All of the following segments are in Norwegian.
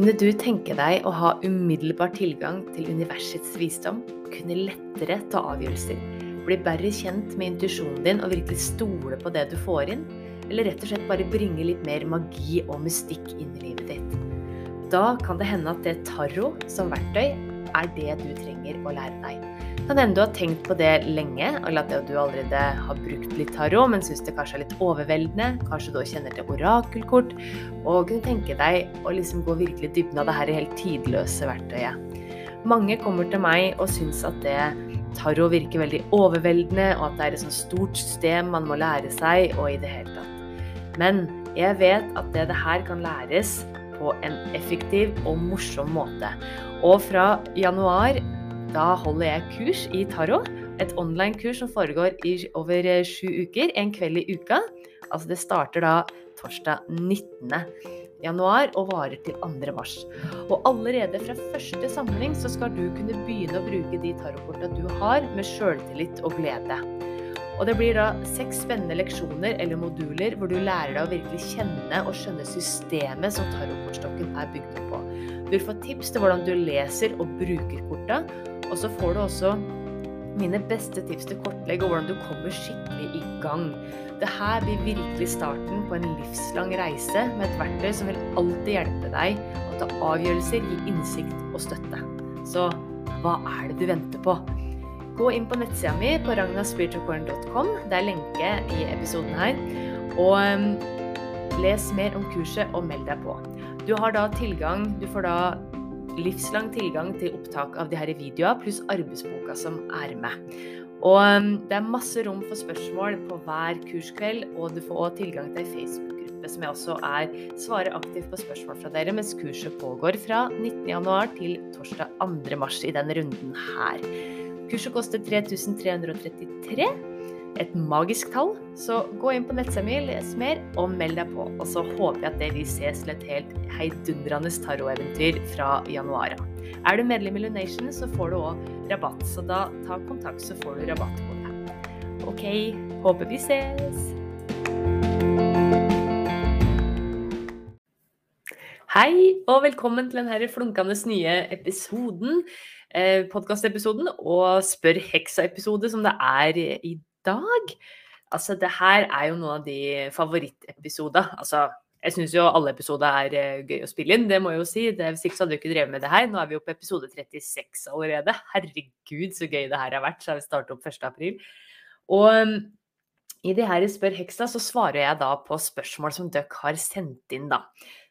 Kunne du tenke deg å ha umiddelbar tilgang til universets visdom? Kunne lettere ta avgjørelser? Bli bedre kjent med intuisjonen din og virkelig stole på det du får inn? Eller rett og slett bare bringe litt mer magi og mystikk inn i livet ditt? Da kan det hende at det tarot som verktøy er det du trenger å lære deg. Kan hende du har tenkt på det lenge, eller at du allerede har brukt litt tarot, men syns det kanskje er litt overveldende. Kanskje du kjenner til orakelkort. Og kunne tenke deg å liksom gå virkelig dybden av det her helt tidløse verktøyet. Mange kommer til meg og syns at det tarot virker veldig overveldende, og at det er et sånt stort system man må lære seg, og i det hele tatt. Men jeg vet at det, det her kan læres på en effektiv og morsom måte. Og fra januar da holder jeg kurs i tarot. Et online-kurs som foregår i over eh, sju uker. En kveld i uka. Altså det starter da torsdag 19. januar og varer til 2. mars. Og allerede fra første samling så skal du kunne begynne å bruke de tarotkorta du har, med sjøltillit og glede. Og det blir da seks spennende leksjoner eller moduler hvor du lærer deg å virkelig kjenne og skjønne systemet som tarotkortstokken er bygd opp på. Du vil få tips til hvordan du leser og bruker korta, og så får du også mine beste tips til kortlegg og hvordan du kommer skikkelig i gang. Dette blir virkelig starten på en livslang reise med et verktøy som vil alltid hjelpe deg å ta avgjørelser, gi innsikt og støtte. Så hva er det du venter på? Gå inn på nettsida mi på ragnaspiritualcorn.com. Det er lenke i episoden her. Og um, les mer om kurset og meld deg på. Du har da tilgang Du får da livslang tilgang til opptak av de her videoene, pluss arbeidsboka som er med. Og um, det er masse rom for spørsmål på hver kurskveld, og du får også tilgang til ei Facebook-gruppe som jeg også er svarer aktivt på spørsmål fra dere mens kurset pågår fra 19.1 til torsdag 2.3 i denne runden her. Kurset koster 3333 et magisk tall. Så gå inn på nettsida mi, les mer og meld deg på. Og så håper jeg at dere ses til et helt heidundrende taroteventyr fra januar av. Er du medlem i Lunation, så får du òg rabatt. Så da ta kontakt, så får du rabattkode. OK, håper vi ses. Hei, og velkommen til denne flunkende nye episoden. Eh, Podkastepisoden og Spør heksa-episode som det er i dag Altså, det her er jo noen av de favorittepisoder. Altså, jeg syns jo alle episoder er uh, gøy å spille inn, det må jeg jo si. Det, hvis ikke så hadde jeg ikke drevet med det her. Nå er vi jo på episode 36 allerede. Herregud, så gøy det her har vært, så har vi startet opp 1. april. Og um, i det her Spør heksa så svarer jeg da på spørsmål som dere har sendt inn, da.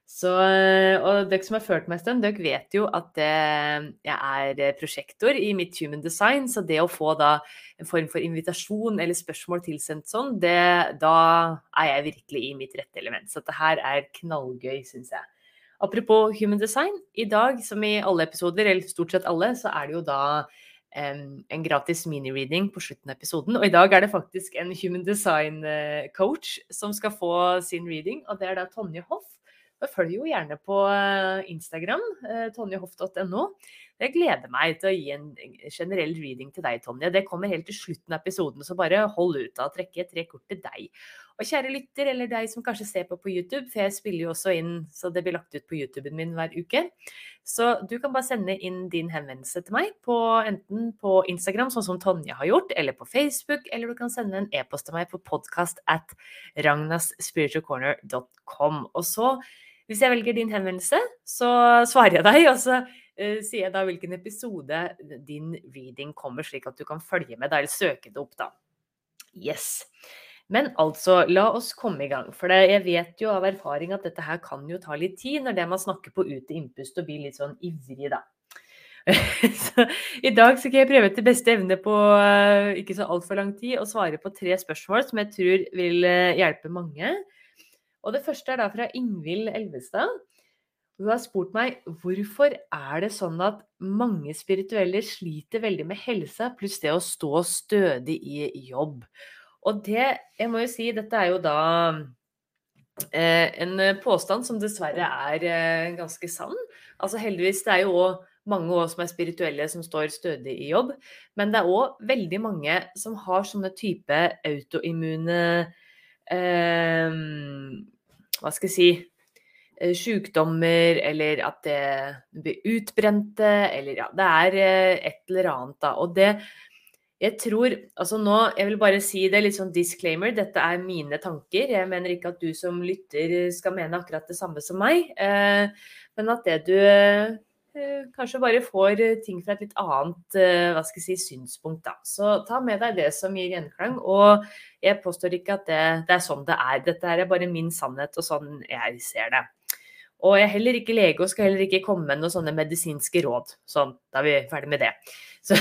Så, eh, og dere som har ført meg en stund, dere vet jo at eh, jeg er eh, prosjektor i mitt Human Design, så det å få da en form for invitasjon eller spørsmål tilsendt sånn, det, da er jeg virkelig i mitt rette element. Så dette her er knallgøy, syns jeg. Apropos Human Design, i dag, som i alle episoder, eller stort sett alle, så er det jo da en gratis mini-reading på slutten av episoden. Og i dag er det faktisk en Human Design-coach som skal få sin reading, og det er da Tonje Hoff. Og følg jo gjerne på eh, Instagram, eh, tonjehoff.no. Jeg gleder meg til å gi en generell reading til deg, Tonje. Det kommer helt til slutten av episoden, så bare hold ut av å trekke tre kort til deg. Og kjære lytter, eller deg som kanskje ser på på YouTube, for jeg spiller jo også inn så det blir lagt ut på YouTuben min hver uke. Så du kan bare sende inn din henvendelse til meg, på, enten på Instagram, sånn som Tonje har gjort, eller på Facebook, eller du kan sende en e-post til meg på podkast at ragnasspiritualcorner.com. Og så hvis jeg velger din henvendelse, så svarer jeg deg, og så uh, sier jeg da hvilken episode din reading kommer, slik at du kan følge med da, eller søke det opp, da. Yes. Men altså, la oss komme i gang. For jeg vet jo av erfaring at dette her kan jo ta litt tid når det man snakker på ut i innpust og blir litt sånn ivrig, da. så i dag skal jeg prøve til beste evne på uh, ikke så altfor lang tid å svare på tre spørsmål som jeg tror vil uh, hjelpe mange. Og det første er da fra Ingvild Elvestad. Hun har spurt meg hvorfor er det sånn at mange spirituelle sliter veldig med helsa, pluss det å stå stødig i jobb. Og det, jeg må jo si, dette er jo da eh, en påstand som dessverre er eh, ganske sann. Altså heldigvis, det er jo òg mange også som er spirituelle, som står stødig i jobb. Men det er òg veldig mange som har sånne type autoimmune Hva skal jeg si eh, Sykdommer, eller at det blir utbrente, eller ja Det er eh, et eller annet, da. Og det jeg tror Altså nå, jeg vil bare si det litt sånn disclaimer. Dette er mine tanker. Jeg mener ikke at du som lytter skal mene akkurat det samme som meg. Eh, men at det du eh, kanskje bare får ting fra et litt annet eh, hva skal jeg si, synspunkt, da. Så ta med deg det som gir gjenklang. Og jeg påstår ikke at det, det er sånn det er. Dette er bare min sannhet og sånn jeg ser det. Og jeg er heller ikke lege og skal heller ikke komme med noen sånne medisinske råd. Sånn, da er vi ferdig med det. Så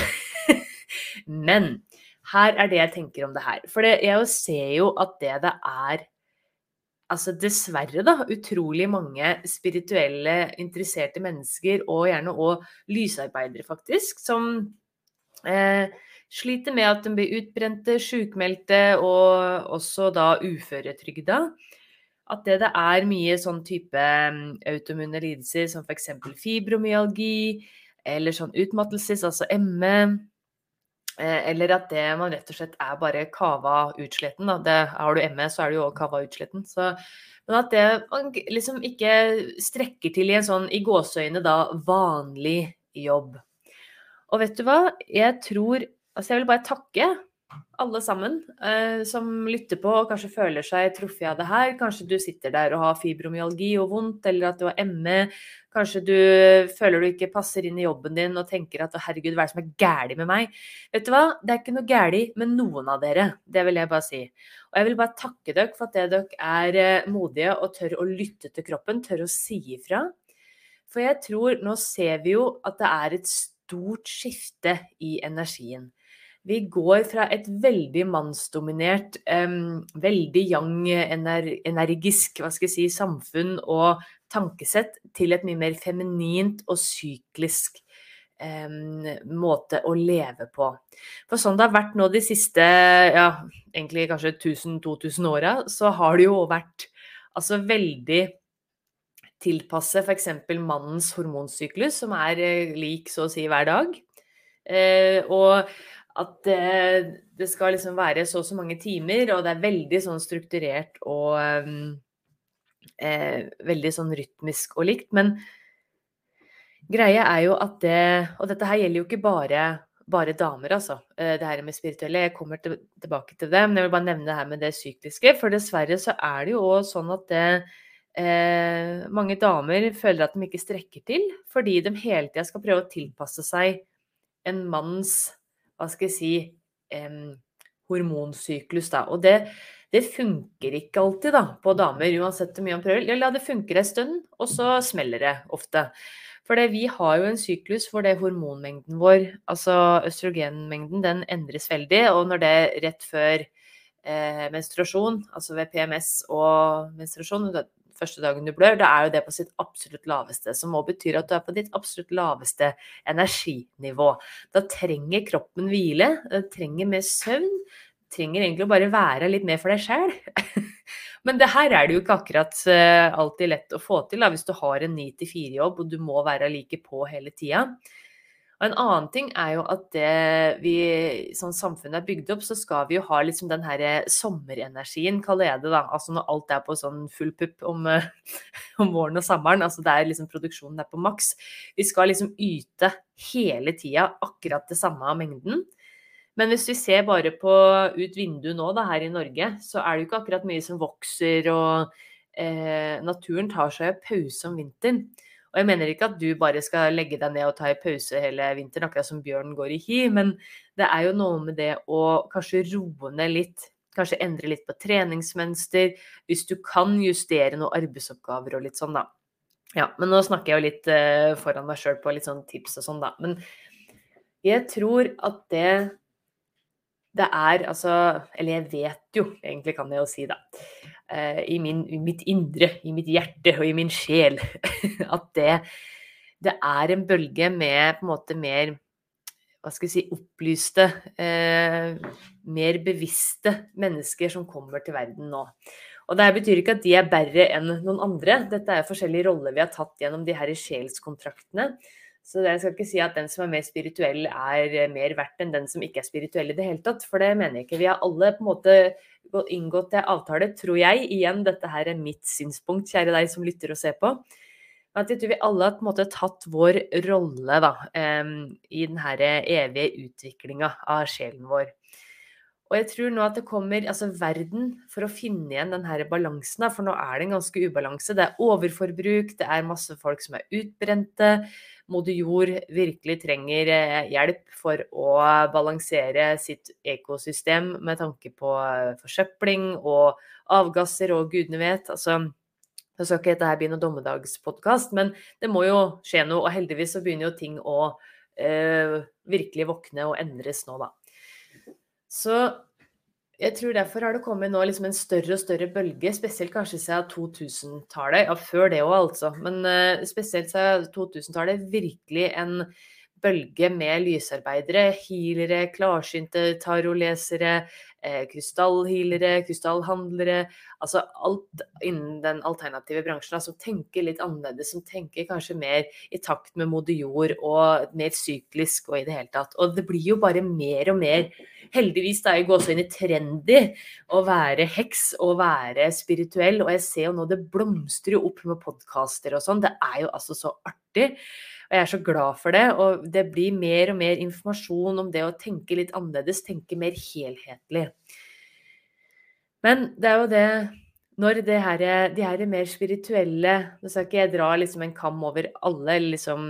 Men her er det jeg tenker om det her. For jeg ser jo at det det er altså dessverre, da, utrolig mange spirituelle, interesserte mennesker, og gjerne òg lysarbeidere, faktisk, som eh, sliter med at de blir utbrente, sjukmeldte og også da uføretrygda. At det, det er mye sånn type automune autoimmune lidelser som f.eks. fibromyalgi, eller sånn utmattelses, altså ME, eller at det man rett og slett er bare kava utsletten. Da. har du ME, så er du jo kava utsletten. Så, men at det man liksom ikke strekker til i en sånn i gåseøyne da vanlig jobb. Og vet du hva? Jeg tror Altså, jeg vil bare takke alle sammen eh, som lytter på og kanskje føler seg truffet av det her. Kanskje du sitter der og har fibromyalgi og vondt, eller at du har ME. Kanskje du føler du ikke passer inn i jobben din og tenker at herregud, hva er det som er galt med meg? Vet du hva, det er ikke noe galt med noen av dere. Det vil jeg bare si. Og jeg vil bare takke dere for at dere er eh, modige og tør å lytte til kroppen, tør å si ifra. For jeg tror, nå ser vi jo at det er et stort skifte i energien. Vi går fra et veldig mannsdominert, um, veldig young, ener energisk si, samfunn og tankesett til et mye mer feminint og syklisk um, måte å leve på. For sånn det har vært nå de siste ja, egentlig kanskje 1000-2000 åra, så har det jo vært altså veldig tilpasse f.eks. mannens hormonsyklus, som er eh, lik så å si hver dag. Eh, og at det, skal liksom være så og så mange timer, og det er veldig sånn strukturert og eh, veldig sånn rytmisk og likt. Men greia er jo at det Og dette her gjelder jo ikke bare, bare damer, altså. Eh, det her med spirituelle. Jeg kommer til, tilbake til det, men jeg vil bare nevne det her med det sykliske. For dessverre så er det jo òg sånn at det eh, mange damer føler at de ikke strekker til, fordi de hele tida skal prøve å tilpasse seg en manns hva skal jeg si um, hormonsyklus, da. Og det, det, funker ikke alltid da, på damer, uansett hvor mye man prøver. Ja, det funker en stund, og så smeller det ofte. For vi har jo en syklus hvor det hormonmengden vår, altså østrogenmengden, den endres veldig. Og når det er rett før eh, menstruasjon, altså ved PMS og menstruasjon, første dagen du blør, da er jo det på sitt absolutt laveste. Som òg betyr at du er på ditt absolutt laveste energinivå. Da trenger kroppen hvile, trenger mer søvn. Trenger egentlig å bare være litt mer for deg sjæl. Men det her er det jo ikke akkurat eh, alltid lett å få til da, hvis du har en 9-4-jobb og du må være like på hele tida. Og en annen ting er jo at det vi som samfunnet er bygd opp, så skal vi jo ha liksom den her sommerenergien, kaller jeg det da. Altså når alt er på sånn full pupp om, om våren og sommeren. Altså det er liksom produksjonen er på maks. Vi skal liksom yte hele tida akkurat det samme av mengden. Men hvis vi ser bare på ut vinduet nå da, her i Norge, så er det jo ikke akkurat mye som vokser, og eh, naturen tar seg pause om vinteren. Og jeg mener ikke at du bare skal legge deg ned og ta en pause hele vinteren, akkurat som bjørnen går i hi, men det er jo noe med det å kanskje roe ned litt. Kanskje endre litt på treningsmønster. Hvis du kan justere noen arbeidsoppgaver og litt sånn, da. Ja, men nå snakker jeg jo litt uh, foran meg sjøl på litt sånn tips og sånn, da. Men jeg tror at det det er altså Eller jeg vet jo, egentlig kan jeg jo si, da. Uh, i, min, i, mitt indre, i mitt hjerte og i min sjel, at det, det er en bølge med på en måte mer hva skal jeg si, opplyste, eh, mer bevisste mennesker som kommer til verden nå. Og det betyr ikke at de er bedre enn noen andre. Dette er forskjellige roller vi har tatt gjennom de her sjelskontraktene. Så jeg skal ikke si at den som er mer spirituell, er eh, mer verdt enn den som ikke er spirituell i det hele tatt. For det mener jeg ikke. Vi har alle på en måte inngått en avtale, tror jeg. Igjen, dette her er mitt synspunkt, kjære deg som lytter og ser på. At jeg tror vi alle har måte tatt vår rolle da, i den her evige utviklinga av sjelen vår. Og jeg tror nå at det kommer altså verden for å finne igjen den her balansen, for nå er det en ganske ubalanse. Det er overforbruk, det er masse folk som er utbrente. Moder Jord virkelig trenger eh, hjelp for å balansere sitt ekosystem med tanke på eh, forsøpling og avgasser og gudene vet. Altså, nå skal ikke dette bli noen dommedagspodkast, men det må jo skje noe. Og heldigvis så begynner jo ting å eh, virkelig våkne og endres nå, da. Så jeg tror derfor har det kommet nå liksom en større og større bølge, spesielt kanskje siden 2000-tallet. Ja, før det òg, altså. Men uh, spesielt siden 2000-tallet. Virkelig en bølge med lysarbeidere, healere, klarsynte tarotlesere, eh, krystallhealere, krystallhandlere. Altså alt innen den alternative bransjen som tenker litt annerledes, som tenker kanskje mer i takt med moder jord og mer syklisk og i det hele tatt. Og det blir jo bare mer og mer, heldigvis da, i trendy å være heks og være spirituell. Og jeg ser jo nå det blomstrer opp med podkaster og sånn. Det er jo altså så artig. Og jeg er så glad for det. Og det blir mer og mer informasjon om det å tenke litt annerledes, tenke mer helhetlig. Men det er jo det når det her, de her mer spirituelle Nå skal ikke jeg dra liksom en kam over alle, eller liksom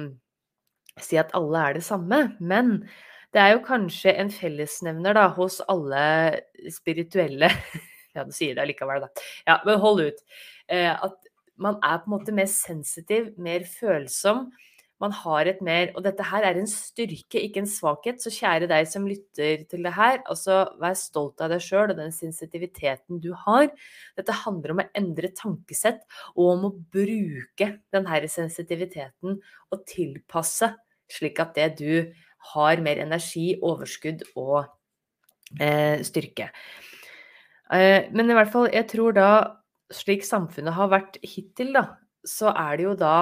si at alle er det samme, men det er jo kanskje en fellesnevner da, hos alle spirituelle Ja, du sier det allikevel, da. Ja, men hold ut. Eh, at man er på en måte mer sensitiv, mer følsom man har et mer Og dette her er en styrke, ikke en svakhet. Så kjære deg som lytter til det her, altså vær stolt av deg sjøl og den sensitiviteten du har. Dette handler om å endre tankesett og om å bruke denne sensitiviteten og tilpasse slik at det du har mer energi, overskudd og eh, styrke. Eh, men i hvert fall, jeg tror da, slik samfunnet har vært hittil, da, så er det jo da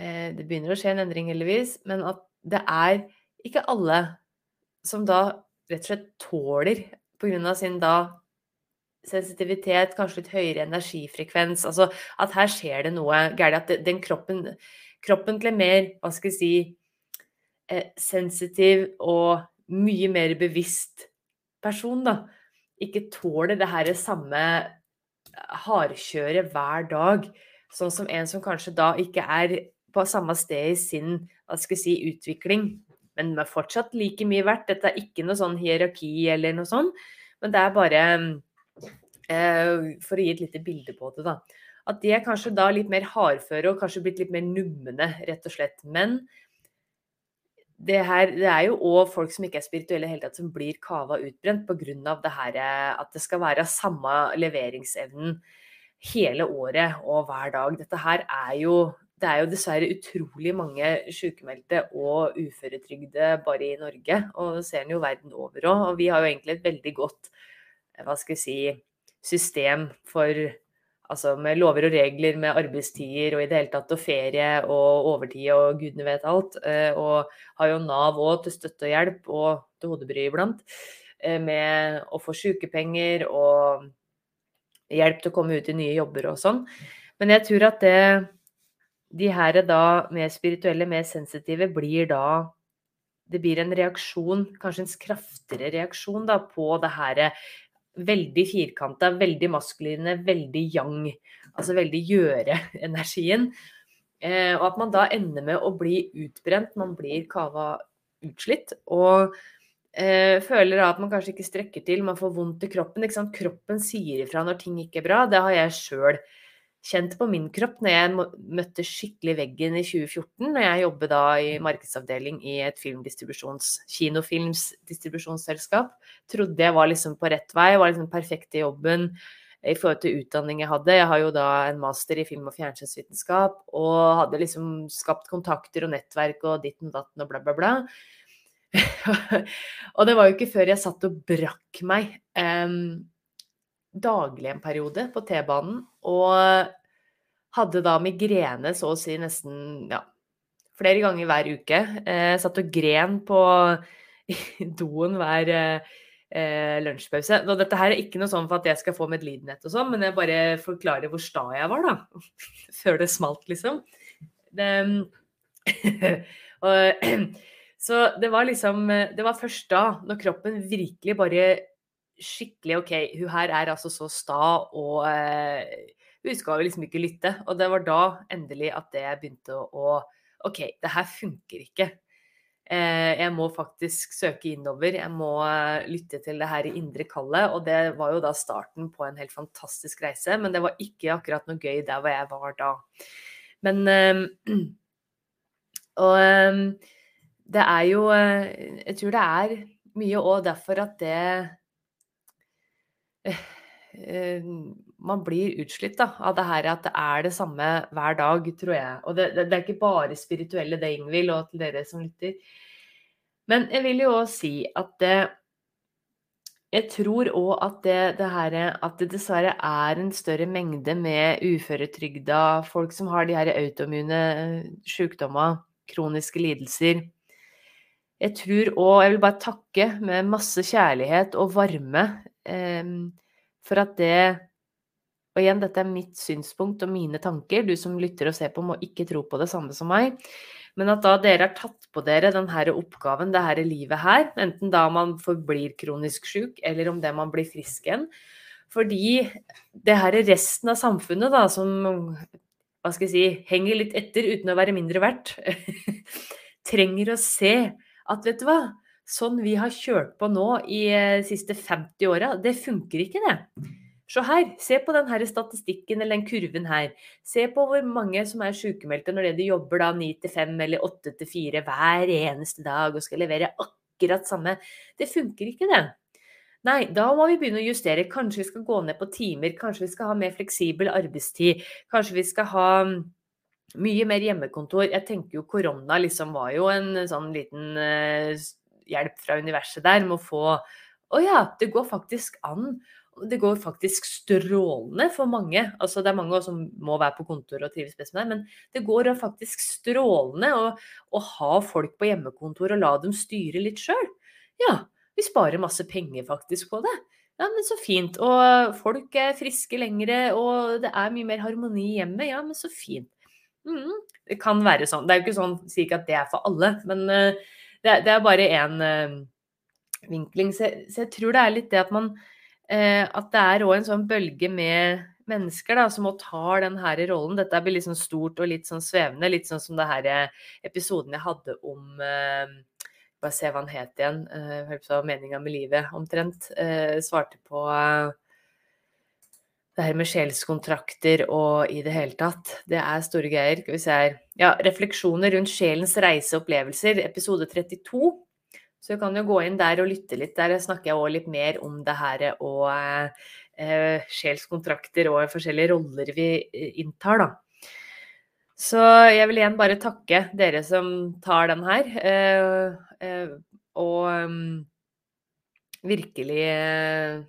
Det begynner å skje en endring, heldigvis, men at det er ikke alle som da rett og slett tåler, pga. sin da sensitivitet, kanskje litt høyere energifrekvens Altså at her skjer det noe galt. At den kroppen Kroppen til en mer, hva skal jeg si, eh, sensitiv og mye mer bevisst person, da, ikke tåler det her samme hardkjøret hver dag. Sånn som en som kanskje da ikke er på samme sted i sin hva skal jeg si, utvikling, men er fortsatt like mye verdt. Dette er ikke noe sånn hierarki eller noe sånt, men det er bare eh, For å gi et lite bilde på det, da. At de er kanskje da litt mer hardføre og kanskje blitt litt mer numne, rett og slett. Men det, her, det er jo òg folk som ikke er spirituelle i hele tatt, som blir kava utbrent pga. det her at det skal være samme leveringsevnen hele året og hver dag. Dette her er jo det er jo dessverre utrolig mange sykemeldte og uføretrygde bare i Norge. Og det ser en jo verden over òg. Og vi har jo egentlig et veldig godt hva skal jeg si, system for Altså med lover og regler, med arbeidstider og i det hele tatt, og ferie og overtid og gudene vet alt. Eh, og har jo Nav òg til støtte og hjelp, og til hodebry iblant, eh, med å få sykepenger og hjelp til å komme ut i nye jobber og sånn. Men jeg tror at det de her da mer spirituelle, mer sensitive, blir da Det blir en reaksjon, kanskje en kraftigere reaksjon da, på det her veldig firkanta, veldig maskuline, veldig yang, altså veldig gjøre-energien. Eh, og at man da ender med å bli utbrent, man blir kava utslitt. Og eh, føler at man kanskje ikke strekker til, man får vondt i kroppen. Kroppen sier ifra når ting ikke er bra. Det har jeg sjøl kjent på min kropp når jeg møtte skikkelig veggen i 2014, når jeg jobbet da i markedsavdeling i et kinofilmsdistribusjonsselskap. Trodde jeg var liksom på rett vei, var liksom perfekt i jobben i forhold til utdanning jeg hadde. Jeg har jo da en master i film- og fjernsynsvitenskap, og hadde liksom skapt kontakter og nettverk og ditt og datten og bla, bla, bla. og det var jo ikke før jeg satt og brakk meg um, daglig en periode på T-banen, og hadde da migrene så å si nesten ja, flere ganger hver uke. Eh, satt og gren på doen hver eh, lunsjpause. Og dette her er ikke noe sånn for at jeg skal få medlidenhet og sånn, men jeg bare forklarer hvor sta jeg var, da. Før det smalt, liksom. Det, og, så det var liksom Det var først da, når kroppen virkelig bare skikkelig OK, hun her er altså så sta, og eh, hun skal jo liksom ikke lytte. Og det var da endelig at det begynte å OK, det her funker ikke. Eh, jeg må faktisk søke innover. Jeg må eh, lytte til det her i indre kallet. Og det var jo da starten på en helt fantastisk reise. Men det var ikke akkurat noe gøy der hvor jeg var da. Men Og det er jo Jeg tror det er mye òg derfor at det man blir utslitt da, av det her at det er det samme hver dag, tror jeg. Og det, det, det er ikke bare spirituelle det, Ingvild, og til dere som lytter. Men jeg vil jo òg si at det Jeg tror òg at her At det dessverre er en større mengde med uføretrygda, folk som har de her autoimmune sykdommer, kroniske lidelser. Jeg tror òg Jeg vil bare takke med masse kjærlighet og varme for at det Og igjen, dette er mitt synspunkt og mine tanker. Du som lytter og ser på, må ikke tro på det samme som meg. Men at da dere har tatt på dere denne oppgaven, det her livet her, enten da man forblir kronisk syk, eller om det man blir frisk igjen Fordi det her er resten av samfunnet da, som hva skal jeg si, henger litt etter uten å være mindre verdt, trenger å se at vet du hva, sånn vi har kjørt på nå i de eh, siste 50 åra, det funker ikke, det. Se her, se på denne statistikken eller den kurven her. Se på hvor mange som er sykemeldte når de jobber da 9 til 5 eller 8 til 4 hver eneste dag og skal levere akkurat samme. Det funker ikke, det. Nei, da må vi begynne å justere. Kanskje vi skal gå ned på timer, kanskje vi skal ha mer fleksibel arbeidstid. Kanskje vi skal ha mm, mye mer hjemmekontor. Jeg tenker jo korona liksom var jo en sånn liten uh, hjelp fra universet der med å få Å ja, det går faktisk an. Det går faktisk strålende for mange. Altså, det er mange som må være på kontor og trives best med det, men det går faktisk strålende å, å ha folk på hjemmekontor og la dem styre litt sjøl. Ja, vi sparer masse penger faktisk på det. Ja, men så fint. Og folk er friske lengre, og det er mye mer harmoni i hjemmet. Ja, men så fint. Mm, det kan være sånn. Det er jo ikke sånn sier ikke at det er for alle, men uh, det, det er bare én eh, vinkling. Så, så, jeg tror det er litt det at man uh, At det er òg en sånn bølge med mennesker da, som må ta den her rollen. Dette blir litt sånn stort og litt sånn svevende. Litt sånn som det her eh, episoden jeg hadde om Bare se hva han het igjen. Uh, meninga med livet, omtrent. svarte på det her med sjelskontrakter og i det hele tatt. Det er store greier. Skal vi se her. Ja, refleksjoner rundt sjelens reise og opplevelser, episode 32. Så du kan jo gå inn der og lytte litt. Der snakker jeg òg litt mer om det her og eh, sjelskontrakter og forskjellige roller vi eh, inntar, da. Så jeg vil igjen bare takke dere som tar den her. Eh, eh, og um, virkelig eh,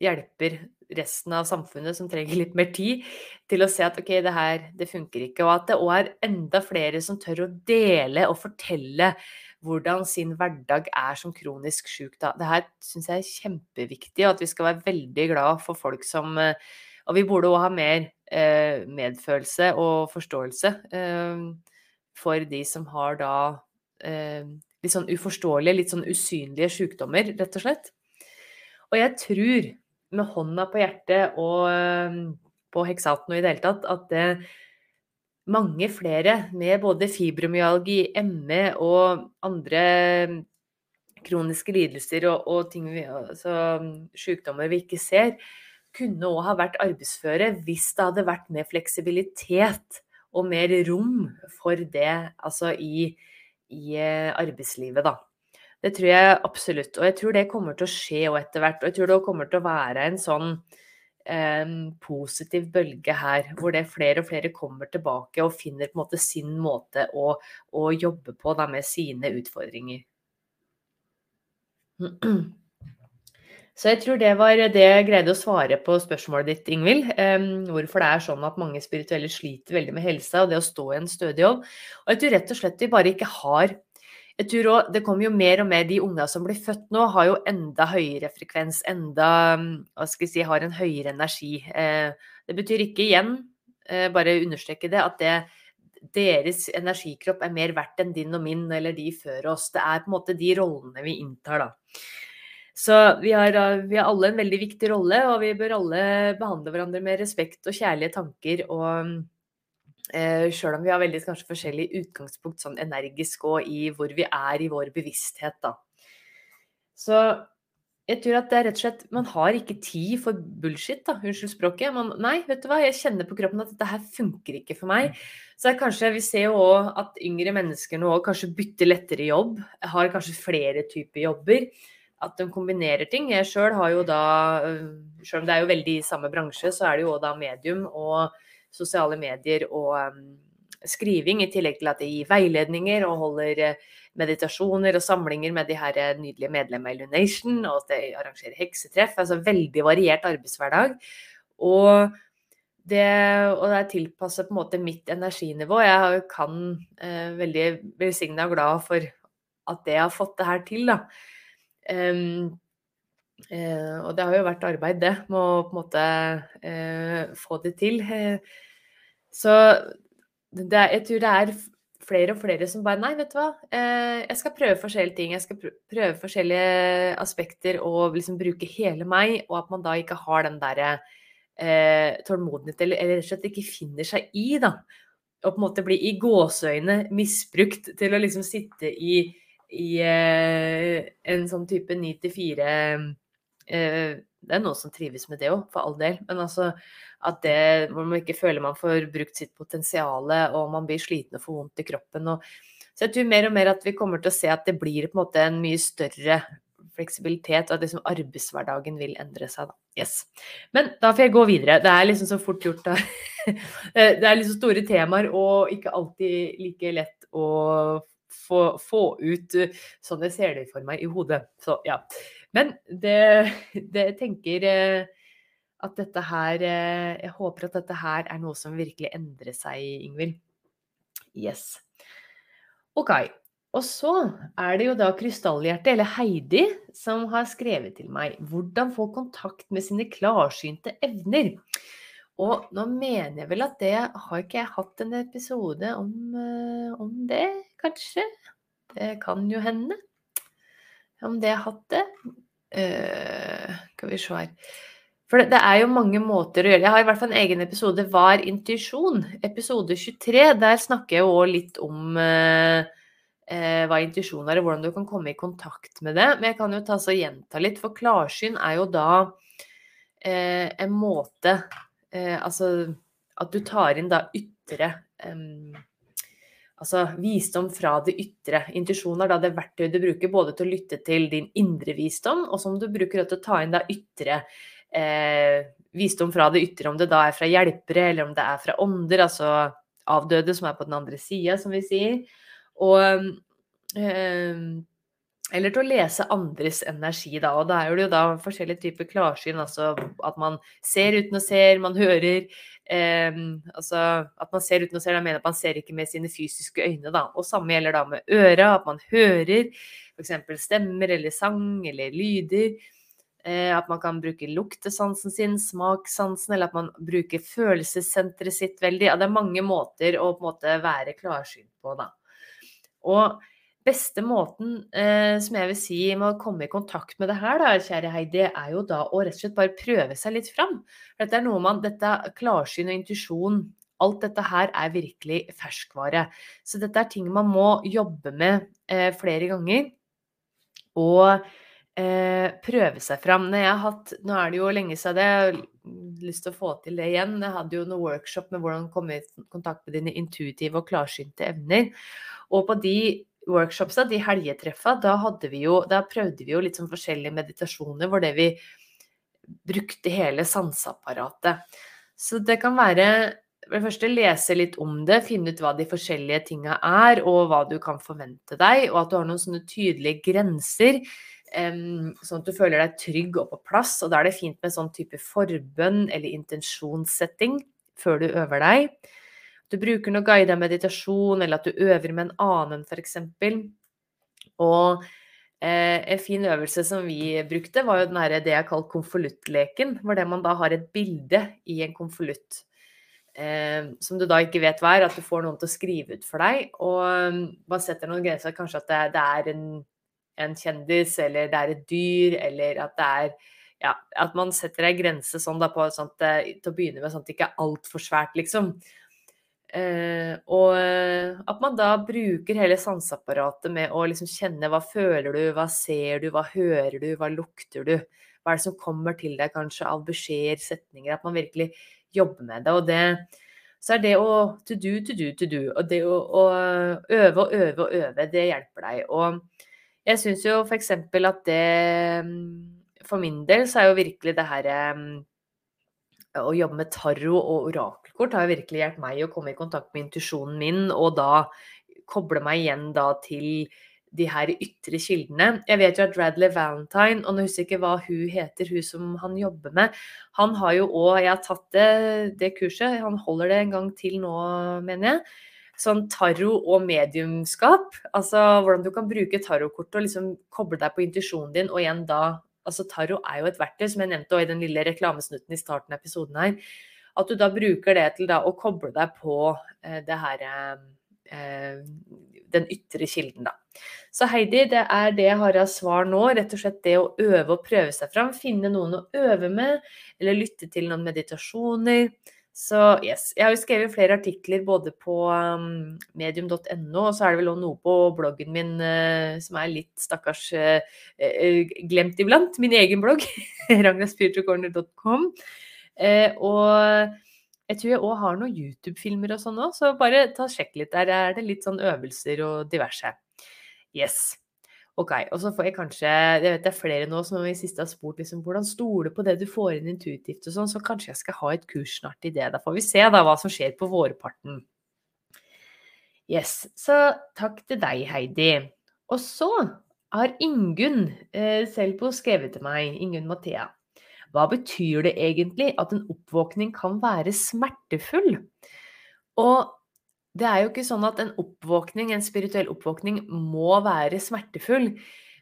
hjelper resten av samfunnet som trenger litt mer tid, til å se at ok, det her, det funker ikke. Og at det òg er enda flere som tør å dele og fortelle hvordan sin hverdag er som kronisk syk. Da. Det her syns jeg er kjempeviktig, og at vi skal være veldig glad for folk som eh, Og vi burde òg ha mer eh, medfølelse og forståelse eh, for de som har da litt sånn uforståelige, litt sånn usynlige sykdommer, rett og slett. Og jeg tror med hånda på hjertet og på heksaten og i det hele tatt at det, mange flere med både fibromyalgi, ME og andre kroniske lidelser og, og ting vi, altså, sykdommer vi ikke ser, kunne òg ha vært arbeidsføre hvis det hadde vært mer fleksibilitet og mer rom for det altså i, i eh, arbeidslivet, da. Det tror jeg absolutt. Og jeg tror det kommer til å skje òg etter hvert. Og jeg tror det kommer til å være en sånn eh, positiv bølge her, hvor det flere og flere kommer tilbake og finner på en måte sin måte å, å jobbe på da, med sine utfordringer. Så jeg tror det var det jeg greide å svare på spørsmålet ditt, Ingvild. Um, hvorfor det er sånn at mange spirituelle sliter veldig med helsa og det å stå i en stødig jobb. Og jeg tror rett og slett vi bare ikke har jeg tror også, Det kommer jo mer og mer De unga som blir født nå, har jo enda høyere frekvens, enda hva skal jeg si, har en høyere energi. Eh, det betyr ikke igjen, eh, bare understreke det, at det, deres energikropp er mer verdt enn din og min eller de før oss. Det er på en måte de rollene vi inntar, da. Så vi har, eh, vi har, alle en veldig viktig rolle, og vi bør alle behandle hverandre med respekt og kjærlige tanker. Og eh, sjøl om vi har veldig kanskje forskjellig utgangspunkt sånn energisk og i hvor vi er i vår bevissthet, da. Så jeg tror at det er rett og slett Man har ikke tid for bullshit, da. Unnskyld språket. Man, nei, vet du hva, jeg kjenner på kroppen at dette her funker ikke for meg. Så kanskje vi ser jo òg at yngre mennesker nå kanskje bytter lettere jobb. Har kanskje flere typer jobber at de kombinerer ting. Jeg sjøl har jo da, øh, sjøl om det er jo veldig i samme bransje, så er det jo da medium og sosiale medier og um, skriving, i tillegg til at jeg gir veiledninger og holder øh, meditasjoner og samlinger med de her øh, nydelige medlemmene i Lunation, og at jeg arrangerer heksetreff. Altså veldig variert arbeidshverdag. Og det, og det er tilpasset på en måte mitt energinivå. Jeg kan eh, veldig velsigna og glad for at jeg har fått det her til, da. Um, uh, og det har jo vært arbeid, det, med å på en måte eh, få det til. så det, jeg tror det er flere og flere som bare Nei, vet du hva, Eh, jeg skal prøve forskjellige ting. Jeg skal prøve forskjellige aspekter og liksom bruke hele meg, og at man da ikke har den derre tålmodighet, eller, eller rett og slett ikke finner seg i, da. Og på en måte bli i gåseøyne misbrukt til å liksom sitte i i eh, en sånn type 9 til 4 eh, Det er noen som trives med det òg, for all del. Men altså at det hvor man ikke føler man får brukt sitt potensial, og man blir sliten og får vondt i kroppen. Og, så jeg tror mer og mer at vi kommer til å se at det blir på en måte en mye større fleksibilitet, og at liksom arbeidshverdagen vil endre seg. Da. Yes. Men da får jeg gå videre. Det er liksom så fort gjort. Da. Det er liksom store temaer og ikke alltid like lett å få, få, ut eh, sånn jeg ser det for meg i hodet. Så ja. Men det, det jeg tenker eh, at dette her eh, Jeg håper at dette her er noe som virkelig endrer seg, Ingvild. Yes. OK. Og så er det jo da Krystallhjerte, eller Heidi, som har skrevet til meg 'Hvordan få kontakt med sine klarsynte evner'. Og nå mener jeg vel at det Har ikke jeg hatt en episode om, om det? kanskje. Det kan jo hende. Om det har hatt det. Uh, skal vi se her. For det, det, er jo mange måter å gjøre det Jeg har i hvert fall en egen episode 'Var intuisjon'? Episode 23. Der snakker jeg jo litt om uh, uh, hva intuisjon er, og hvordan du kan komme i kontakt med det. Men jeg kan jo ta så gjenta litt, for klarsyn er jo da en måte Altså at du tar inn da ytre um, altså visdom fra det ytre. Intuisjon er da det verktøyet du bruker både til å lytte til din indre visdom, og som du bruker til å ta inn da ytre eh, visdom fra det ytre. Om det da er fra hjelpere, eller om det er fra ånder, altså avdøde som er på den andre sida, som vi sier. Og eh, eller til å lese andres energi, da. Og da er det jo da forskjellige typer klarsyn. Altså at man ser uten å se, man hører. Eh, altså at man ser uten å se, da mener at man ser ikke med sine fysiske øyne, da. Og samme gjelder da med øra, at man hører f.eks. stemmer eller sang eller lyder. Eh, at man kan bruke luktesansen sin, smakssansen, eller at man bruker følelsessenteret sitt veldig. Ja, det er mange måter å på en måte være klarsynt på, da. Og beste måten eh, som jeg vil si med å komme i kontakt med det her, da, kjære Heidi, er jo da å rett og slett bare prøve seg litt fram. Dette er noe man, dette klarsyn og intuisjon alt dette her er virkelig ferskvare. Så dette er ting man må jobbe med eh, flere ganger. Og eh, prøve seg fram. Når jeg har hatt, nå er det jo lenge siden jeg har lyst til å få til det igjen. Jeg hadde jo noen workshop med hvordan komme i kontakt med dine intuitive og klarsynte evner. Og på de workshopsa, de helgetreffa, da, vi jo, da prøvde vi jo litt sånn forskjellige meditasjoner hvor det vi brukte hele sanseapparatet. Så det kan være for det første lese litt om det, finne ut hva de forskjellige tinga er, og hva du kan forvente deg, og at du har noen sånne tydelige grenser. Um, sånn at du føler deg trygg og på plass. Og da er det fint med sånn type forbønn eller intensjonssetting før du øver deg. Du bruker noe guida meditasjon, eller at du øver med en annen, f.eks. Og eh, en fin øvelse som vi brukte, var jo den her, det jeg kaller konvoluttleken. Hvor det man da har et bilde i en konvolutt. Eh, som du da ikke vet hva er, at du får noen til å skrive ut for deg. Og man setter noen grenser, kanskje at det, det er en, en, kjendis, eller det er et dyr, eller at det er ja, at man setter ei grense sånn da på sånt, eh, til å begynne med, sånn at det ikke er altfor svært, liksom. Eh, og eh, at man da bruker hele sanseapparatet med å liksom kjenne hva føler du, hva ser du, hva hører du, hva lukter du? Hva er det som kommer til deg kanskje av beskjeder, setninger? At man virkelig jobber med det. Og det, så er det å to do, to do, to do. Og det å, å øve og øve og øve, det hjelper deg. Og jeg syns jo f.eks. at det For min del så er jo virkelig det her å jobbe med tarot og orakelkort har virkelig hjulpet meg å komme i kontakt med intuisjonen min, og da koble meg igjen da til de her ytre kildene. Jeg vet jo at Radley Valentine, og nå husker jeg ikke hva hun heter, hun som han jobber med, han har jo òg Jeg har tatt det, det, kurset, han holder det en gang til nå, mener jeg. Sånn tarot og mediumskap. Altså hvordan du kan bruke tarotkortet og liksom koble deg på intuisjonen din, og igjen da altså Tarot er jo et verktøy, som jeg nevnte i den lille reklamesnutten i starten av episoden her. At du da bruker det til da å koble deg på eh, det her eh, Den ytre kilden, da. Så Heidi, det er det jeg har av svar nå. Rett og slett det å øve og prøve seg fram. Finne noen å øve med, eller lytte til noen meditasjoner. Så yes. Jeg har jo skrevet flere artikler både på um, medium.no, og så er det vel også noe på bloggen min uh, som er litt stakkars uh, glemt iblant. Min egen blogg, ragnarspiritualcorner.com. og jeg tror jeg òg har noen YouTube-filmer og sånn òg, så bare ta sjekk litt. Der er det litt sånn øvelser og diverse. Yes. Ok, og så får jeg kanskje Jeg vet det er flere nå som i siste har spurt liksom, hvordan stole på det du får inn intuitivt og sånn, så kanskje jeg skal ha et kurs snart i det. Da får vi se da hva som skjer på vårparten. Yes. Så takk til deg, Heidi. Og så har Ingunn eh, Selbo skrevet til meg, Ingunn Mathea. Hva betyr det egentlig at en oppvåkning kan være smertefull? Og det er jo ikke sånn at en oppvåkning, en spirituell oppvåkning må være smertefull.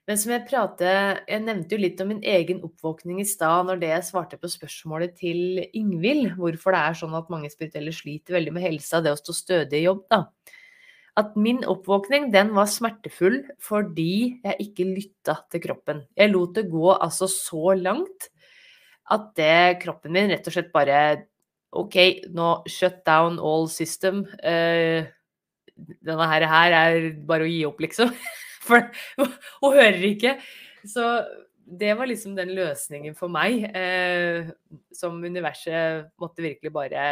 Men som jeg pratet, jeg nevnte jo litt om min egen oppvåkning i stad når det jeg svarte på spørsmålet til Ingvild, hvorfor det er sånn at mange spirituelle sliter veldig med helsa, det å stå stødig i jobb, da. At min oppvåkning, den var smertefull fordi jeg ikke lytta til kroppen. Jeg lot det gå altså så langt at det, kroppen min rett og slett bare OK, nå shut down all system. Uh, denne her, her er bare å gi opp, liksom. For hun hører ikke. Så det var liksom den løsningen for meg. Eh, som universet måtte virkelig bare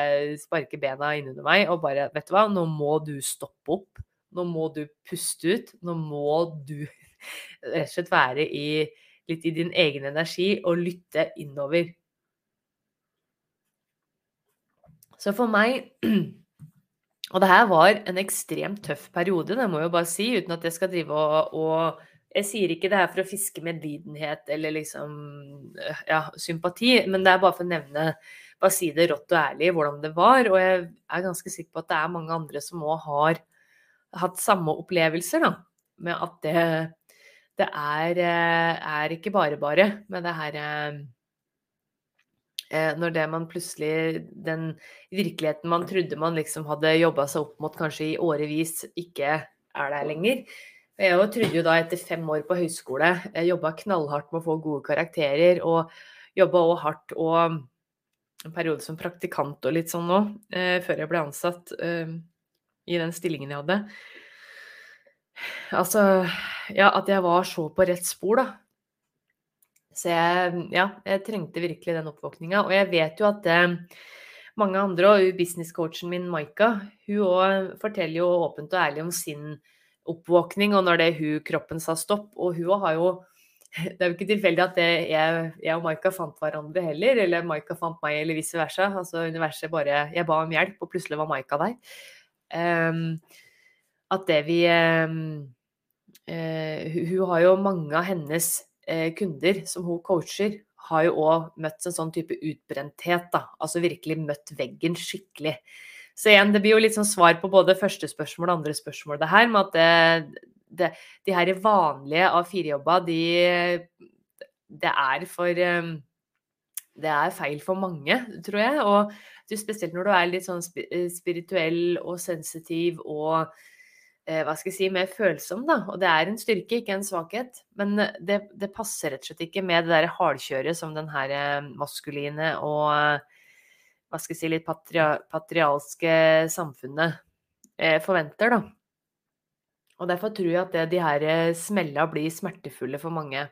sparke bena innunder meg og bare Vet du hva, nå må du stoppe opp. Nå må du puste ut. Nå må du rett og slett være i, litt i din egen energi og lytte innover. Så for meg Og det her var en ekstremt tøff periode, det må jeg jo bare si, uten at jeg skal drive og, og Jeg sier ikke det her for å fiske medlidenhet eller liksom ja, sympati, men det er bare for å nevne Bare si det rått og ærlig hvordan det var. Og jeg er ganske sikker på at det er mange andre som òg har hatt samme opplevelser, da. Med at det, det er, er ikke bare bare med det her Eh, når det man plutselig Den virkeligheten man trodde man liksom hadde jobba seg opp mot kanskje i årevis, ikke er der lenger. Jeg trodde jo da etter fem år på høyskole, jeg jobba knallhardt med å få gode karakterer, og jobba òg hardt og en periode som praktikant og litt sånn nå, eh, før jeg ble ansatt eh, i den stillingen jeg hadde. Altså, ja, at jeg var så på rett spor, da. Så jeg, ja, jeg trengte virkelig den oppvåkninga. Og jeg vet jo at eh, mange andre, og businesscoachen min Maika, hun òg forteller jo åpent og ærlig om sin oppvåkning, og når det hun kroppen sa stopp. Og hun har jo det er jo ikke tilfeldig at det, jeg, jeg, og Maika fant hverandre heller, eller Maika fant meg, eller vice versa. Altså universet bare Jeg ba om hjelp, og plutselig var Maika der. Um, at det vi um, uh, Hun har jo mange av hennes kunder som hun coacher, har jo òg møtt en sånn type utbrenthet, da. Altså virkelig møtt veggen skikkelig. Så igjen, det blir jo litt sånn svar på både første spørsmål og andre spørsmål, det her med at det, det, de her vanlige A4-jobba, de Det er for ehm, Det er feil for mange, tror jeg. Og spesielt når du er litt sånn eh, spirituell og sensitiv og eh, hva skal jeg si, mer følsom, da. Og det er en styrke, ikke en svakhet. Men det, det passer rett og slett ikke med det der hardkjøret som den her eh, maskuline og hva skal jeg si, litt patria, patrialske samfunnet forventer, da. Og derfor tror jeg at det, de her eh, smella blir smertefulle for mange.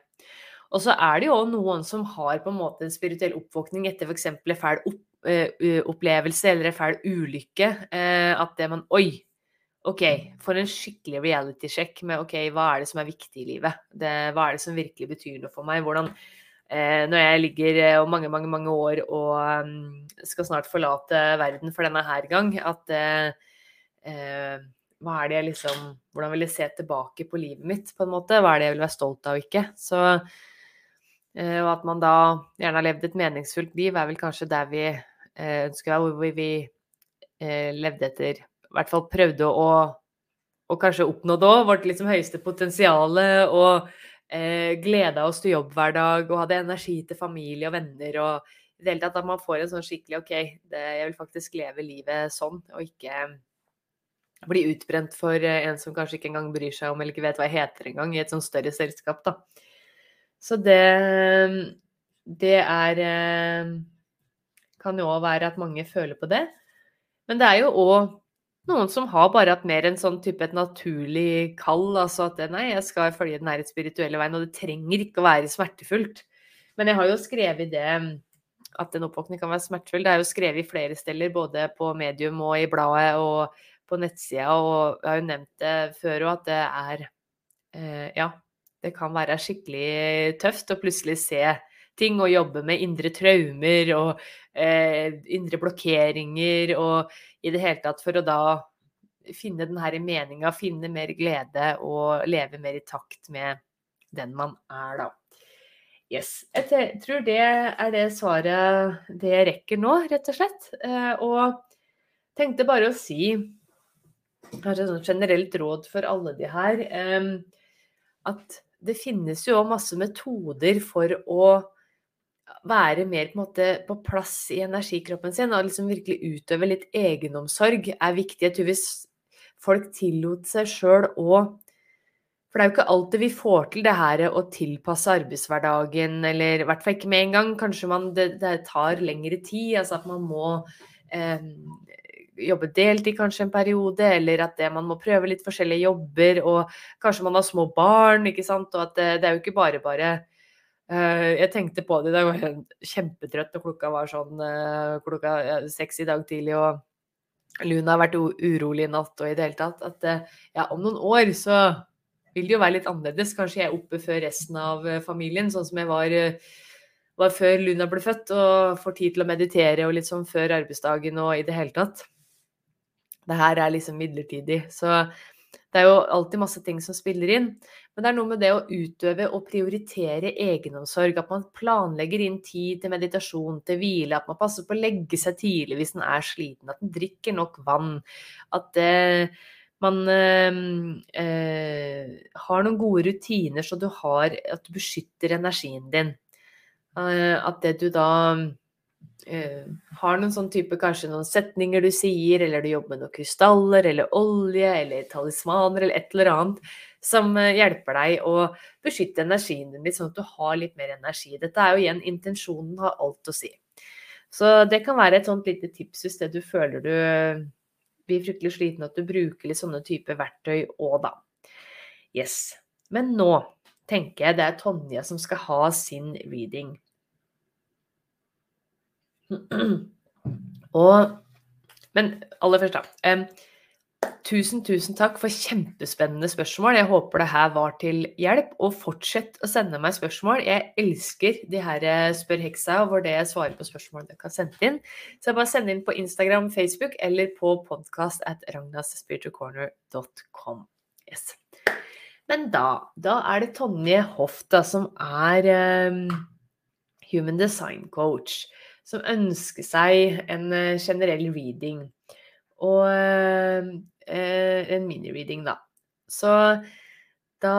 Og så er det jo noen som har på en måte en spirituell oppvåkning etter f.eks. en fæl opp, opplevelse eller en fæl ulykke. At det man Oi! OK, for en skikkelig reality-sjekk med OK, hva er det som er viktig i livet? Det, hva er det som virkelig betyr noe for meg? Hvordan eh, Når jeg ligger om mange, mange, mange år og um, skal snart forlate verden for denne her gang, at hva er det jeg liksom Hvordan vil jeg se tilbake på livet mitt, på en måte? Hva er det jeg vil være stolt av og ikke? Så eh, Og at man da gjerne har levd et meningsfullt liv, er vel kanskje der vi eh, ønsker hvor vi eh, levde etter I hvert fall prøvde å og kanskje oppnådde òg vårt liksom høyeste potensial og eh, gleda oss til jobb hver dag og hadde energi til familie og venner og i det hele tatt at man får en sånn skikkelig OK, det, jeg vil faktisk leve livet sånn, og ikke bli utbrent for eh, en som kanskje ikke engang bryr seg om eller ikke vet hva jeg heter engang, i et sånn større selskap, da. Så det Det er eh, Kan jo òg være at mange føler på det. Men det er jo òg noen som har bare hatt mer en sånn type et naturlig kall. Altså at nei, jeg skal følge den her spirituelle veien, og det trenger ikke å være smertefullt. Men jeg har jo skrevet det at en oppvåkning kan være smertefull. Det er jo skrevet i flere steder, både på medium og i bladet og på nettsida, og jeg har jo nevnt det før òg, at det er eh, Ja, det kan være skikkelig tøft å plutselig se ting og jobbe med indre traumer og eh, indre blokkeringer og i det hele tatt for å da finne den her meninga, finne mer glede og leve mer i takt med den man er, da. Yes. Jeg tror det er det svaret det rekker nå, rett og slett. Eh, og tenkte bare å si kanskje et generelt råd for alle de her, at det finnes jo masse metoder for å være mer på, måte, på plass i energikroppen sin og liksom virkelig utøve litt egenomsorg er viktig. Jeg tror hvis folk tillot seg sjøl å For det er jo ikke alltid vi får til det her å tilpasse arbeidshverdagen, eller i hvert fall ikke med en gang. Kanskje man, det, det tar lengre tid. Altså at man må eh, jobbe deltid kanskje en periode, eller at det, man må prøve litt forskjellige jobber, og kanskje man har små barn, ikke sant, og at det, det er jo ikke bare bare Jeg tenkte på det i dag, var kjempetrøtt, og klokka var sånn uh, klokka seks i dag tidlig, og Luna har vært urolig i natt, og i det hele tatt at uh, ja, om noen år så vil det jo være litt annerledes. Kanskje jeg er oppe før resten av familien, sånn som jeg var var før Luna ble født, og får tid til å meditere og litt sånn før arbeidsdagen og i det hele tatt det her er liksom midlertidig. Så det er jo alltid masse ting som spiller inn. Men det er noe med det å utøve og prioritere egenomsorg. At man planlegger inn tid til meditasjon, til hvile. At man passer på å legge seg tidlig hvis man er sliten. At man drikker nok vann. At eh, man eh, eh, har noen gode rutiner så du har At du beskytter energien din. Eh, at det du da har noen sånn type kanskje noen setninger du sier, eller du jobber med noen krystaller eller olje eller talismaner eller et eller annet som uh, hjelper deg å beskytte energien din litt, sånn at du har litt mer energi. Dette er jo igjen intensjonen har alt å si. Så det kan være et sånt lite tips hvis det du føler du blir fryktelig sliten, at du bruker litt sånne type verktøy òg, da. Yes. Men nå tenker jeg det er Tonje som skal ha sin reading. Og Men aller først, da. Um, tusen, tusen takk for kjempespennende spørsmål. Jeg håper det her var til hjelp. Og fortsett å sende meg spørsmål. Jeg elsker de her eh, Spør heksa, hvor det jeg svarer på spørsmål dere kan sende inn. Så bare send inn på Instagram, Facebook eller på podkast at ragnasspiritualcorner.com. Yes. Men da, da er det Tonje Hoff da, som er um, human design coach som ønsker seg en eh, generell reading. Og eh, en mini-reading, da. Så da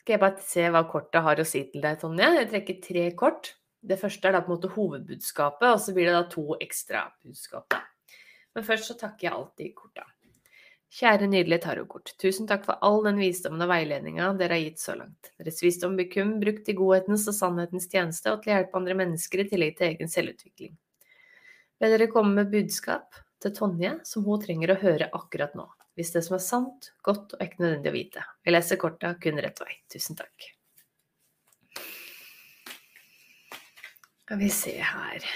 skal jeg bare se hva kortet har å si til deg, Tonje. Jeg trekker tre kort. Det første er da på en måte hovedbudskapet, og så blir det da to ekstra budskap. Men først så takker jeg alltid korta. Kjære nydelige tarotkort. Tusen takk for all den visdommen og veiledninga dere har gitt så langt. Deres visdom blir kun brukt i godhetens og sannhetens tjeneste og til å hjelpe andre mennesker i tillegg til egen selvutvikling. Vil dere komme med budskap til Tonje som hun trenger å høre akkurat nå, hvis det som er sant, godt og ikke nødvendig å vite. Vi leser korta kun rett vei. Tusen takk. Skal vi se her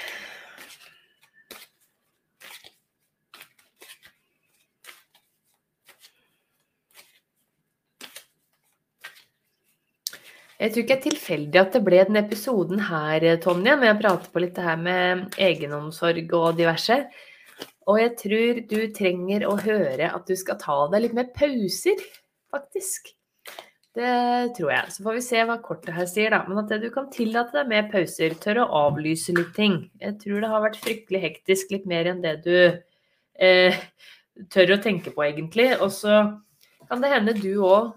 Jeg tror ikke det er tilfeldig at det ble den episoden her, Tonje, når jeg prater på litt det her med egenomsorg og diverse. Og jeg tror du trenger å høre at du skal ta deg litt mer pauser, faktisk. Det tror jeg. Så får vi se hva kortet her sier, da. Men at du kan tillate deg mer pauser. Tør å avlyse litt ting. Jeg tror det har vært fryktelig hektisk, litt mer enn det du eh, tør å tenke på, egentlig. Og så kan det hende du òg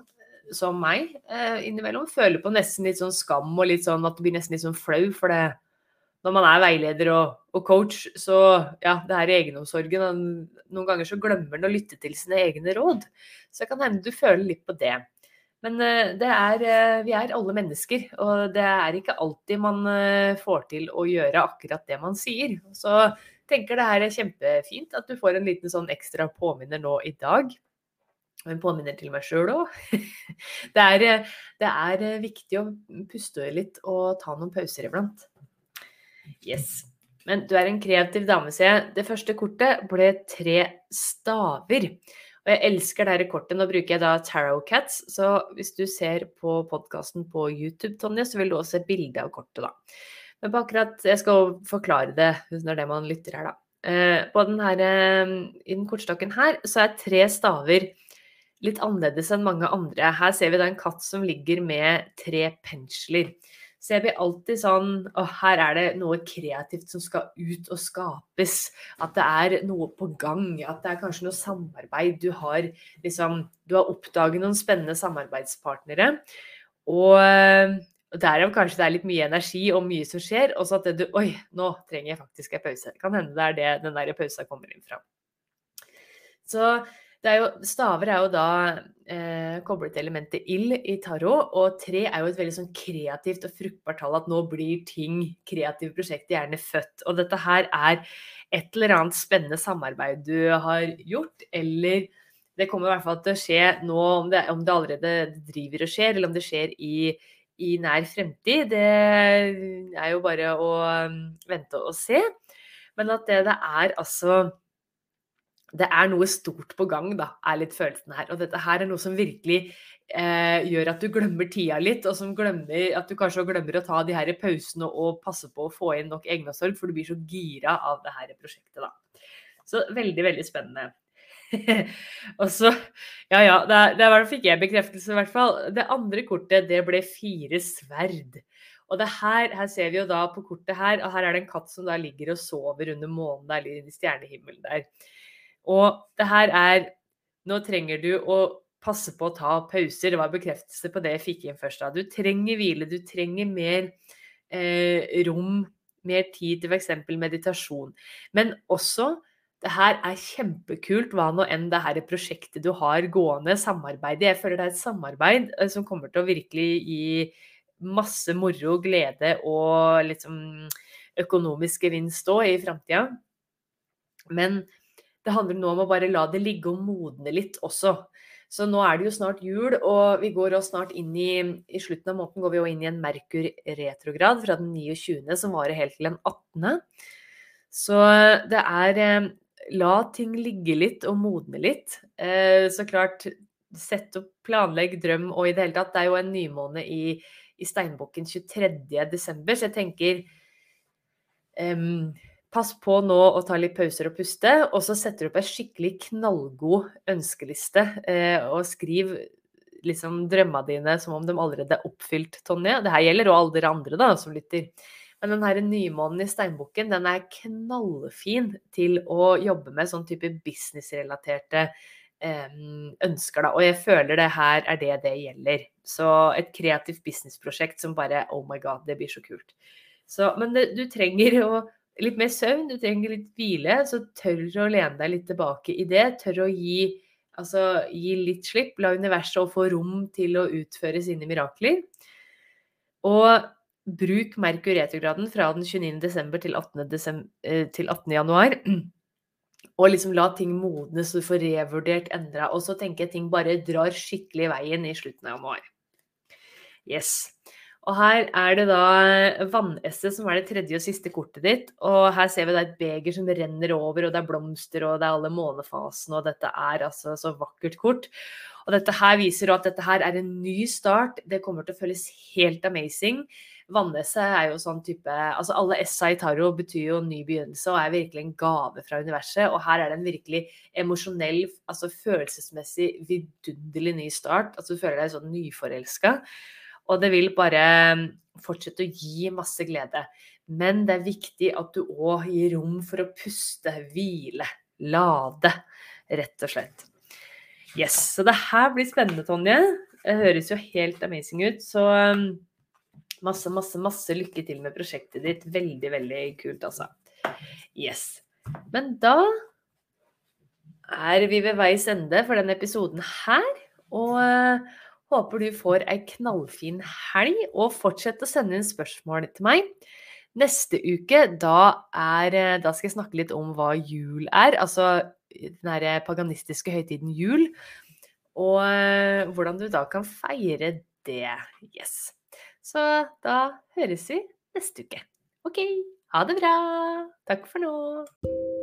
som meg eh, innimellom føler på nesten litt sånn skam og litt sånn at det blir nesten litt sånn flau. For det, når man er veileder og, og coach, så ja, det her egenomsorgen Noen ganger så glemmer en å lytte til sine egne råd. Så det kan hende du føler litt på det. Men eh, det er, eh, vi er alle mennesker, og det er ikke alltid man får til å gjøre akkurat det man sier. Så tenker det her er kjempefint at du får en liten sånn ekstra påminner nå i dag. Og en påminner til meg sjøl òg. Det, det, er eh, viktig å puste litt og ta noen pauser iblant. Yes. Men du er en kreativ dame, ser jeg. Det første kortet ble tre staver. Og jeg elsker dette kortet. Nå bruker jeg da Tarot Cats. Så hvis du ser på podkasten på YouTube, Tonje, så vil du også se bilde av kortet, da. Men på akkurat Jeg skal forklare det når det man lytter her, da. Eh, på den eh, I den kortstokken her så er tre staver litt annerledes enn mange andre. Her ser vi da en katt som ligger med tre pensler. Så jeg blir alltid sånn Å, her er det noe kreativt som skal ut og skapes. At det er noe på gang. At det er kanskje noe samarbeid. Du har liksom Du har oppdaget noen spennende samarbeidspartnere. Og derav kanskje det er litt mye energi og mye som skjer. Og så at det du Oi, nå trenger jeg faktisk en pause. Kan hende det er det den der pausa kommer inn fra. Så er jo, staver er jo da eh, koblet til elementet ild i tarot, og tre er jo et veldig sånn kreativt og fruktbart tall. At nå blir ting, kreative prosjekter, gjerne født. Og dette her er et eller annet spennende samarbeid du har gjort, eller det kommer i hvert fall til å skje nå, om det, om det allerede driver og skjer, eller om det skjer i, i nær fremtid. Det er jo bare å um, vente og se. Men at det det er altså det er noe stort på gang, da, er litt følelsen her. Og dette her er noe som virkelig eh, gjør at du glemmer tida litt, og som glemmer at du kanskje glemmer å ta de her pausene og passe på å få inn nok egenomsorg, for du blir så gira av det her prosjektet, da. Så veldig, veldig spennende. og så Ja ja, der, der fikk jeg bekreftelse, i hvert fall. Det andre kortet, det ble fire sverd. Og det her, her ser vi jo da på kortet her, og her er det en katt som da ligger og sover under månen der, eller i stjernehimmelen der. Og det her er Nå trenger du å passe på å ta pauser. Det var bekreftelse på det jeg fikk inn først. da. Du trenger hvile, du trenger mer eh, rom, mer tid til f.eks. meditasjon. Men også det her er kjempekult, hva nå enn det her prosjektet du har gående, samarbeidet. Jeg føler det er et samarbeid eh, som kommer til å virkelig gi masse moro, glede og liksom økonomisk gevinst òg i framtida. Men det handler nå om å bare la det ligge og modne litt også. Så nå er det jo snart jul, og vi går også snart inn i I slutten av måneden går vi jo inn i en Merkur retrograd fra den 29., som varer helt til den 18. Så det er eh, La ting ligge litt og modne litt. Eh, så klart, sett opp, planlegg, drøm og i det hele tatt. Det er jo en nymåne i, i steinbukken 23.12., så jeg tenker um, Pass på nå å ta litt pauser og puste, og så setter du opp ei skikkelig knallgod ønskeliste. Eh, og skriv liksom drømma dine som om de allerede er oppfylt, Tonje. Det her gjelder òg alle dere andre da, som lytter. Men den her nymånen i steinbukken den er knallfin til å jobbe med sånn type businessrelaterte eh, ønsker. Da. Og jeg føler det her er det det gjelder. Så et kreativt businessprosjekt som bare Oh my god, det blir så kult. Så, men det, du trenger å, litt mer søvn, du trenger litt hvile. Så tør å lene deg litt tilbake i det. Tør å gi, altså, gi litt slipp. La universet få rom til å utføre sine mirakler. Og bruk Merkur retrograden fra den 29. desember til 18. Desember, eh, til 18. januar. Og liksom la ting modnes, så du får revurdert, endra. Og så tenker jeg ting bare drar skikkelig i veien i slutten av januar. Yes. Og her er det da vannesset som er det tredje og siste kortet ditt. Og her ser vi er et beger som renner over, og det er blomster, og det er alle månefasene, og dette er altså så vakkert kort. Og dette her viser at dette her er en ny start. Det kommer til å føles helt amazing. Vannesset er jo sånn type Altså alle essa i tarot betyr jo ny begynnelse og er virkelig en gave fra universet. Og her er det en virkelig emosjonell, altså følelsesmessig vidunderlig ny start. Altså du føler deg sånn nyforelska. Og det vil bare fortsette å gi masse glede. Men det er viktig at du òg gir rom for å puste, hvile, lade, rett og slett. Yes, Så det her blir spennende, Tonje. Det høres jo helt amazing ut. Så Masse, masse, masse lykke til med prosjektet ditt. Veldig, veldig kult, altså. Yes. Men da er vi ved veis ende for denne episoden her. Og håper du får ei knallfin helg, og fortsett å sende inn spørsmål til meg. Neste uke, da, er, eh, da skal jeg snakke litt om hva jul er. Altså den paganistiske høytiden jul. Og uh, hvordan du da kan feire det. Yes. Så da høres vi neste uke. OK, ha det bra. Takk for nå.